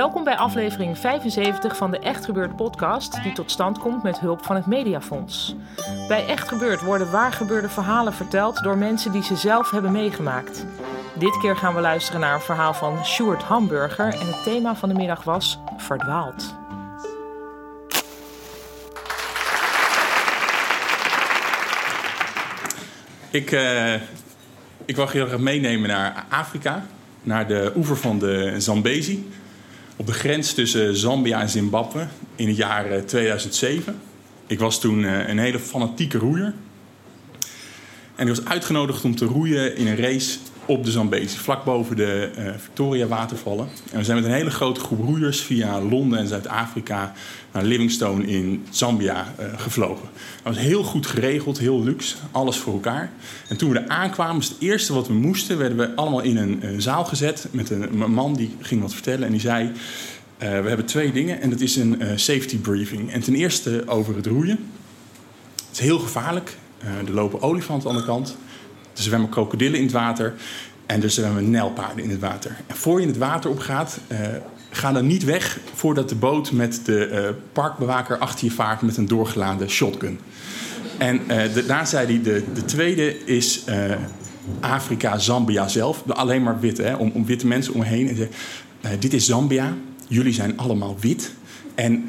Welkom bij aflevering 75 van de Echt Gebeurd podcast, die tot stand komt met hulp van het Mediafonds. Bij Echt Gebeurd worden waar gebeurde verhalen verteld door mensen die ze zelf hebben meegemaakt. Dit keer gaan we luisteren naar een verhaal van Sjoerd Hamburger en het thema van de middag was Verdwaald. Ik, eh, ik wil heel graag meenemen naar Afrika, naar de oever van de Zambezi. Op de grens tussen Zambia en Zimbabwe in het jaar eh, 2007. Ik was toen eh, een hele fanatieke roeier. En ik was uitgenodigd om te roeien in een race op de Zambezi, vlak boven de eh, Victoria watervallen. En we zijn met een hele grote groep roeiers via Londen en Zuid-Afrika naar Livingstone in Zambia eh, gevlogen. Dat was heel goed geregeld, heel luxe, alles voor elkaar. En toen we er aankwamen, was het eerste wat we moesten, werden we allemaal in een, eh, zaal gezet met een, man die ging wat vertellen en die zei... we hebben twee dingen en dat is een safety briefing. En ten eerste over het roeien. Het is heel gevaarlijk. Er lopen olifanten aan de kant. Er zwemmen krokodillen in het water. En er zwemmen nijlpaarden in het water. En voor je in het water opgaat, eh ga dan niet weg voordat de boot met de eh, parkbewaker achter je vaart met een doorgeladen shotgun. En de- daar zei hij, de, de tweede is Afrika, Zambia zelf. Alleen maar witte, hè, om, om witte mensen omheen. En dit is Zambia, jullie zijn allemaal wit. En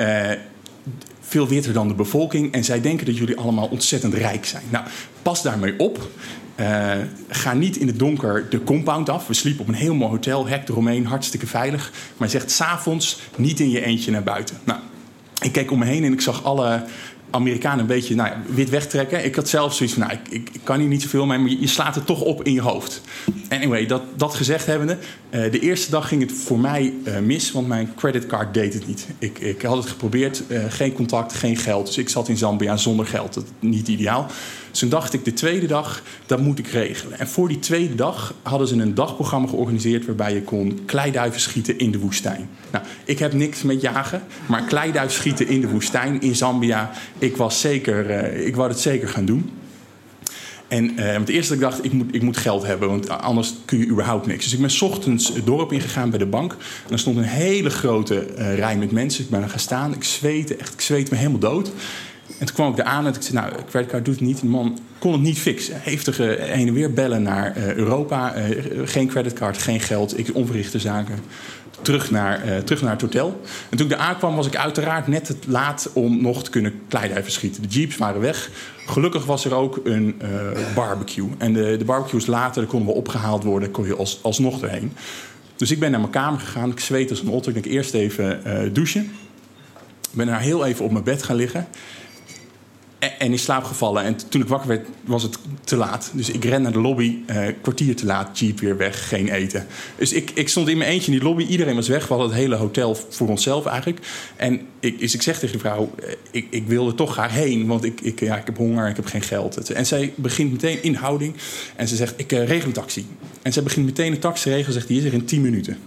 veel witter dan de bevolking. En zij denken dat jullie allemaal ontzettend rijk zijn. Nou, pas daarmee op. Eh, ga niet in het donker de compound af. We sliepen op een heel mooi hotel, hek eromheen, hartstikke veilig. Maar zegt s'avonds niet in je eentje naar buiten. Nou, ik keek om me heen en ik zag alle Amerikanen een beetje nou wit wegtrekken. Ik had zelf zoiets van, nou, ik, ik, kan hier niet zoveel mee, maar je, je slaat het toch op in je hoofd. Anyway, dat, dat gezegd hebbende, eh, de eerste dag ging het voor mij eh, mis, want mijn creditcard deed het niet. Ik, ik had het geprobeerd, eh, geen contact, geen geld. Dus ik zat in Zambia zonder geld, dat niet ideaal. Dus toen dacht ik, de tweede dag, dat moet ik regelen. En voor die tweede dag hadden ze een dagprogramma georganiseerd... waarbij je kon kleiduiven schieten in de woestijn. Nou, ik heb niks met jagen, maar kleiduif schieten in de woestijn in Zambia... ik, was zeker, ik wou het zeker gaan doen. En eh, het eerste dat ik dacht, ik moet, ik moet geld hebben, want anders kun je überhaupt niks. Dus ik ben 's ochtends het dorp ingegaan bij de bank. En er stond een hele grote eh, rij met mensen. Ik ben er gaan staan, ik zweette, echt, ik zweette me helemaal dood. En toen kwam ik daar aan en ik zei, nou, creditcard doet het niet. Die man kon het niet fixen. Heftige heen en weer bellen naar eh, Europa. Geen creditcard, geen geld, ik onverrichte zaken. Terug naar, eh, terug naar het hotel. En toen ik daar aankwam was ik uiteraard net te laat om nog te kunnen kleiduiven schieten. De jeeps waren weg. Gelukkig was er ook een eh, barbecue. En de, de barbecues later, konden we opgehaald worden. kon je als, alsnog erheen. Dus ik ben naar mijn kamer gegaan. Ik zweet als een otter. Ik denk eerst even eh, douchen. Ik ben daar heel even op mijn bed gaan liggen. En, in slaap gevallen. En toen ik wakker werd, was het te laat. Dus ik ren naar de lobby. eh kwartier te laat. Jeep weer weg. Geen eten. Dus ik, ik stond in mijn eentje in die lobby. Iedereen was weg. We hadden het hele hotel voor onszelf eigenlijk. En ik, dus ik zeg tegen de vrouw... eh, Ik, ik wil er toch graag heen. Want ik, ik, ja, ik heb honger. Ik heb geen geld. En zij begint meteen in houding. En ze zegt, ik eh, regel een taxi. En zij begint meteen een taxi te regelen. Zegt, die is er in 10 minuten.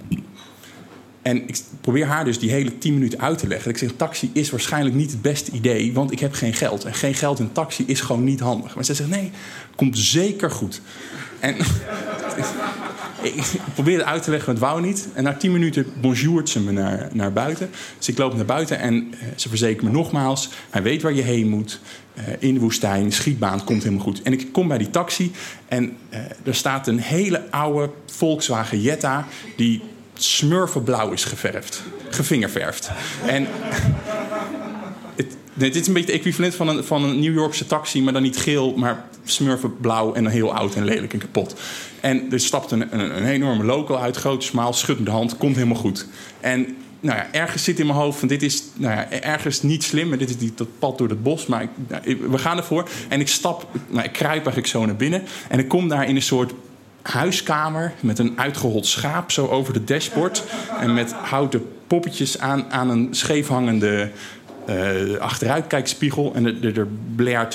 En ik probeer haar dus die hele 10 minuten uit te leggen. Ik zeg, taxi is waarschijnlijk niet het beste idee, want ik heb geen geld. En geen geld in taxi is gewoon niet handig. Maar zij zegt, nee, komt zeker goed. En ik probeer het uit te leggen, maar het wou niet. En na 10 minuten bonjourt ze me naar, naar buiten. Dus ik loop naar buiten en eh, ze verzekert me nogmaals... hij weet waar je heen moet, eh, in de woestijn, schietbaan, komt helemaal goed. En ik kom bij die taxi en eh, er staat een hele oude Volkswagen Jetta... die smurfenblauw is geverfd, gevingerverfd. En Nee, dit is een beetje het equivalent van een, van een New Yorkse taxi, maar dan niet geel, maar smurfen blauw en heel oud en lelijk en kapot. En er stapt een, een, een enorme local uit, groot, smaal, schudt met de hand, komt helemaal goed. En nou ja, ergens zit in mijn hoofd van dit is nou ja, ergens niet slim, maar dit is die, dat pad door het bos. Maar nou, we gaan ervoor. En ik stap, nou, ik kruip eigenlijk zo naar binnen. En ik kom daar in een soort huiskamer met een uitgehold schaap zo over de dashboard. En met houten poppetjes aan, aan een scheefhangende uh, achteruitkijkspiegel. En er, er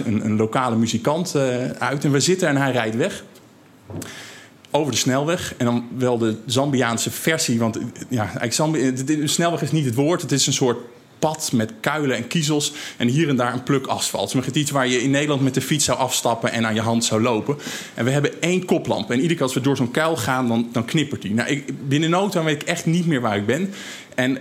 een, een lokale muzikant uh, uit. En we zitten en hij rijdt weg. Over de snelweg. En dan wel de Zambiaanse versie. Want ja, eigenlijk Zambi de snelweg is niet het woord. Het is een soort pad met kuilen en kiezels. En hier en daar een pluk asfalt. Het iets waar je in Nederland met de fiets zou afstappen en aan je hand zou lopen. En we hebben één koplamp. En iedere keer als we door zo'n kuil gaan, dan, dan knippert die. Nou, ik, binnen nood weet ik echt niet meer waar ik ben. En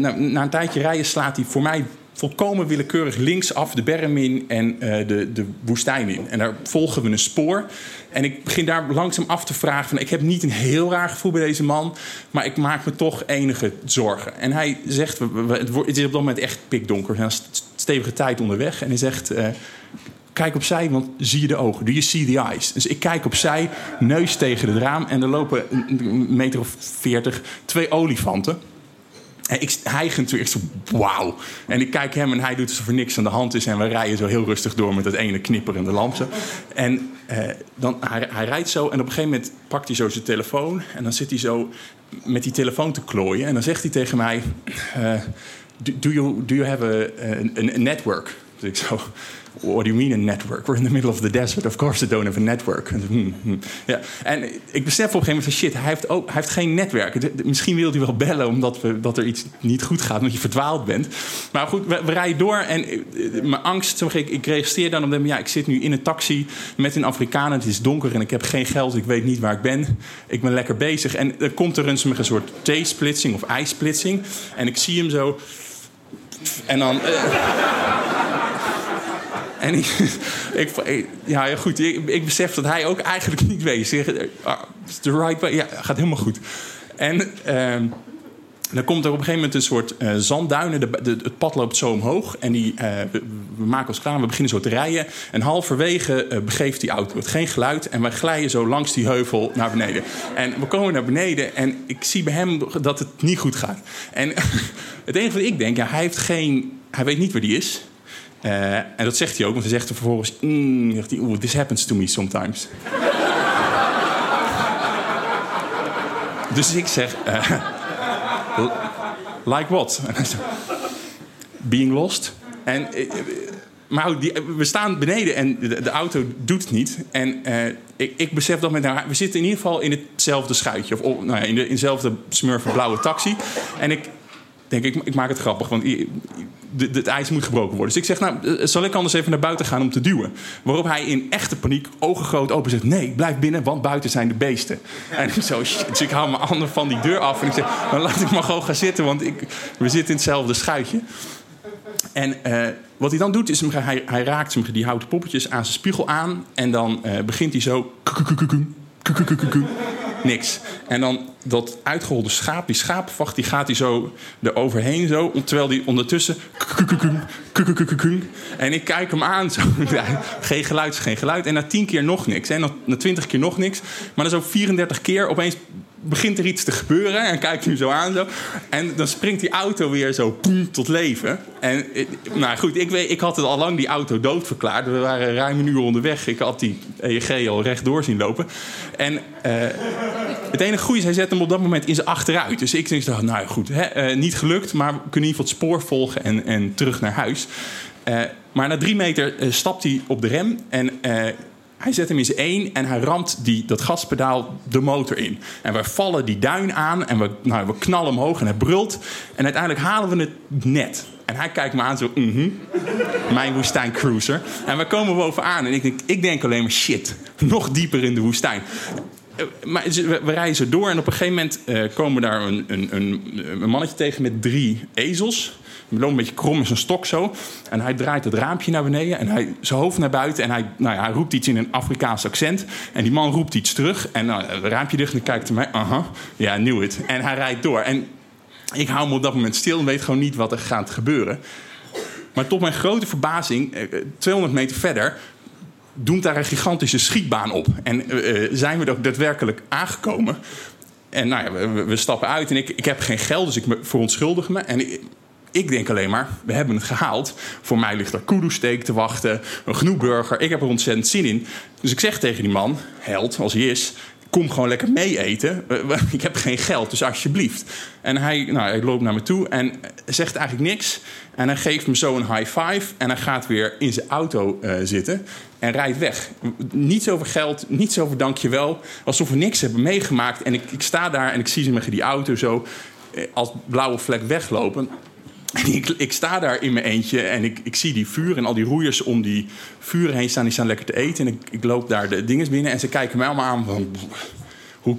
nou, na een tijdje rijden slaat hij voor mij volkomen willekeurig linksaf de berm in en uh, de, de woestijn in. En daar volgen we een spoor. En ik begin daar langzaam af te vragen: van, ik heb niet een heel raar gevoel bij deze man, maar ik maak me toch enige zorgen. En hij zegt: het is op dat moment echt pikdonker. We zijn stevige tijd onderweg. En hij zegt. Uh, kijk opzij, want zie je de ogen. Do you see the eyes? Dus ik kijk opzij, neus tegen het raam... en er lopen een meter of veertig twee olifanten. Ik, hij ging zo, wauw. En ik kijk hem en hij doet alsof er niks aan de hand is. En we rijden zo heel rustig door met dat ene knipperende lamp. Zo. En eh, dan, hij, rijdt zo en op een gegeven moment pakt hij zo zijn telefoon. En dan zit hij zo met die telefoon te klooien. En dan zegt hij tegen mij, uh, do, you, do you have a, a, network? Ik zo, what do you mean a network? We're in the middle of the desert. Of course they don't have a network. Hmm, hmm. Ja. En ik besef op een gegeven moment van shit, hij heeft, ook, hij heeft geen netwerk. Misschien wil hij wel bellen omdat we, dat er iets niet goed gaat, omdat je verdwaald bent. Maar goed, we, rijden door en eh, mijn angst, ik, ik registreer dan op hem, ja, ik zit nu in een taxi met een Afrikaan. Het is donker en ik heb geen geld, ik weet niet waar ik ben. Ik ben lekker bezig. En er komt er een, een soort T-splitsing of I-splitsing. En ik zie hem zo. En dan. Uh, en ik, ja, goed, ik, besef dat hij ook eigenlijk niet weet. Ah, the right way. Ja, gaat helemaal goed. En uh, dan komt er op een gegeven moment een soort uh, zandduinen. De, het pad loopt zo omhoog. En die, we, we, maken ons klaar, we beginnen zo te rijden. En halverwege uh, begeeft die auto. Het geen geluid. En wij glijden zo langs die heuvel naar beneden. En we komen naar beneden. En ik zie bij hem dat het niet goed gaat. En het enige wat ik denk, ja, hij heeft geen. Hij weet niet waar die is. Uh, en dat zegt hij ook, want hij zegt er vervolgens... Mm, zegt hij, this happens to me sometimes. dus ik zeg... Uh, like what? Being lost. En, uh, maar die, we staan beneden en de, de, auto doet niet. En ik, ik, besef dat met haar... We zitten in ieder geval in hetzelfde schuitje. Of nou ja, in, de, in dezelfde smurfenblauwe taxi. En ik denk, ik, ik maak het grappig, want het ijs moet gebroken worden. Dus ik zeg, nou, eh, zal ik anders even naar buiten gaan om te duwen? Waarop hij in echte paniek, ogen groot open, zegt... nee, blijf binnen, want buiten zijn de beesten. En ik zo, shit. Dus ik hou mijn handen van die deur af en ik zeg... dan laat ik maar gewoon gaan zitten, want ik, we zitten in hetzelfde schuitje. En uh, wat hij dan doet, is hij, hij raakt die houten poppetjes aan zijn spiegel aan... en dan uh, begint hij zo niks. En dan dat uitgeholde schaap, die schaapvacht, die gaat hij zo eroverheen zo. Terwijl die ondertussen... En ik kijk hem aan. Zo. geen geluid, geen geluid. En na tien keer nog niks. En na twintig keer nog niks. Maar dan zo 34 keer opeens begint er iets te gebeuren. En kijkt hem zo aan. Zo. En dan springt die auto weer zo tot leven. En nou goed, ik, weet, ik had het al lang die auto doodverklaard. We waren ruim een uur onderweg. Ik had die EEG al rechtdoor zien lopen. En uh, het enige goede is, hij zet hem op dat moment in zijn achteruit. Dus ik denk, nou goed, hè, uh, niet gelukt. Maar we kunnen in ieder geval het spoor volgen en, en terug naar huis. Maar na drie meter stapt hij op de rem. En hij zet hem in zijn één en hij ramt die, dat gaspedaal de motor in. En we vallen die duin aan en we, nou, we knallen omhoog en hij brult. En uiteindelijk halen we het net. En hij kijkt me aan zo, mm mijn woestijn cruiser. En we komen bovenaan en ik denk, ik denk alleen maar shit, nog dieper in de woestijn. Eh, maar we, rijden zo door en op een gegeven moment uh, komen daar een, een, een, een mannetje tegen met drie ezels loopt een beetje krom in zijn stok zo. En hij draait het raampje naar beneden en hij zijn hoofd naar buiten. En hij, nou ja, hij roept iets in een Afrikaans accent. En die man roept iets terug. En nou, het raampje dicht en hij kijkt naar mij. Aha, ja, knew it. En hij rijdt door. En ik hou me op dat moment stil en weet gewoon niet wat er gaat gebeuren. Maar tot mijn grote verbazing, eh, 200 meter verder, doemt daar een gigantische schietbaan op. En eh, zijn we er daadwerkelijk aangekomen. En nou ja, we, we stappen uit en ik, ik heb geen geld, dus ik me- verontschuldig me. En ik, ik denk alleen maar, we hebben het gehaald. Voor mij ligt er kudu-steak te wachten, een gnoeburger. Ik heb er ontzettend zin in. Dus ik zeg tegen die man, held als hij is... kom gewoon lekker mee eten. Eh, Ik heb geen geld, dus alsjeblieft. En hij, nou, hij loopt naar me toe en zegt eigenlijk niks. En hij geeft me zo een high five. En hij gaat weer in zijn auto eh, zitten en rijdt weg. Niets over geld, niets over dankjewel. Alsof we niks hebben meegemaakt. En ik, ik sta daar en ik zie ze met die auto zo eh, als blauwe vlek weglopen. Ik, ik sta daar in mijn eentje en ik, ik zie die vuur en al die roeiers om die vuren heen staan. Die staan lekker te eten. En ik, ik loop daar de dinges binnen en ze kijken mij allemaal aan van... Hoe,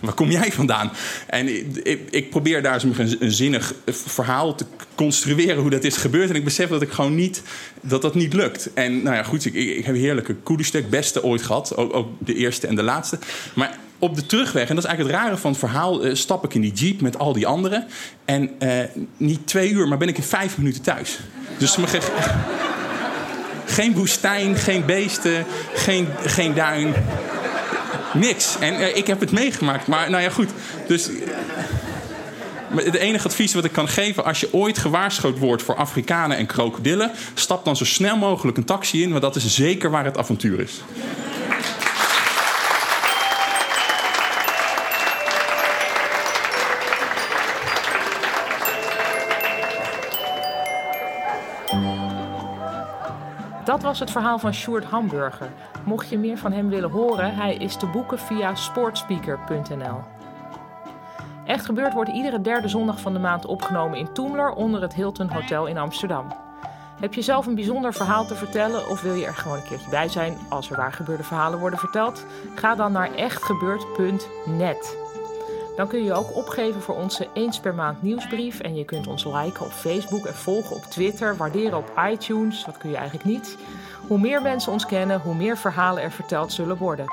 waar kom jij vandaan? En ik, ik probeer daar een, een zinnig verhaal te construeren hoe dat is gebeurd. En ik besef dat ik gewoon niet, dat dat niet lukt. En nou ja, goed, ik, ik heb heerlijke koediestuk, beste ooit gehad. Ook, ook de eerste en de laatste. Maar op de terugweg, en dat is eigenlijk het rare van het verhaal, eh, stap ik in die jeep met al die anderen. En eh, niet twee uur, maar ben ik in vijf minuten thuis. Dus geen woestijn, geen beesten, geen, geen duin. Niks. En eh, ik heb het meegemaakt. Maar nou ja, goed. Dus. Het enige advies wat ik kan geven, als je ooit gewaarschuwd wordt voor Afrikanen en krokodillen, stap dan zo snel mogelijk een taxi in, want dat is zeker waar het avontuur is. Dat was het verhaal van Sjoerd Hamburger. Mocht je meer van hem willen horen, hij is te boeken via sportspeaker.nl. Echt gebeurd wordt iedere derde zondag van de maand opgenomen in Toemler onder het Hilton Hotel in Amsterdam. Heb je zelf een bijzonder verhaal te vertellen of wil je er gewoon een keertje bij zijn als er waar gebeurde verhalen worden verteld? Ga dan naar echtgebeurd.net. Dan kun je je ook opgeven voor onze eens per maand nieuwsbrief. En je kunt ons liken op Facebook en volgen op Twitter, waarderen op iTunes. Dat kun je eigenlijk niet. Hoe meer mensen ons kennen, hoe meer verhalen er verteld zullen worden.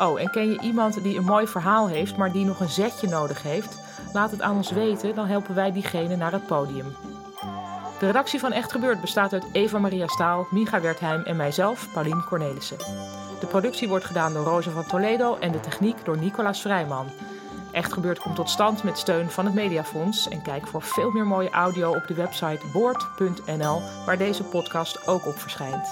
Oh, en ken je iemand die een mooi verhaal heeft, maar die nog een zetje nodig heeft? Laat het aan ons weten, dan helpen wij diegene naar het podium. De redactie van Echt Gebeurd bestaat uit Eva Maria Staal, Micha Wertheim en mijzelf, Paulien Cornelissen. De productie wordt gedaan door Rosa van Toledo en de techniek door Nicolaas Vrijman. Echt Gebeurd komt tot stand met steun van het Mediafonds. En kijk voor veel meer mooie audio op de website boord.nl, waar deze podcast ook op verschijnt.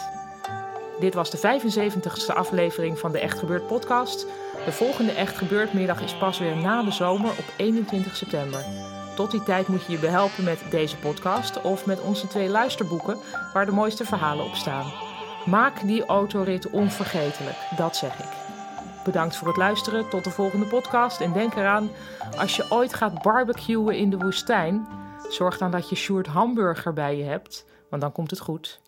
Dit was de 75ste aflevering van de Echt Gebeurd podcast. De volgende Echt Gebeurd middag is pas weer na de zomer op 21 september. Tot die tijd moet je je behelpen met deze podcast of met onze twee luisterboeken waar de mooiste verhalen op staan. Maak die autorit onvergetelijk, dat zeg ik. Bedankt voor het luisteren. Tot de volgende podcast. En denk eraan, als je ooit gaat barbecuen in de woestijn, zorg dan dat je Sjoerd Hamburger bij je hebt, want dan komt het goed.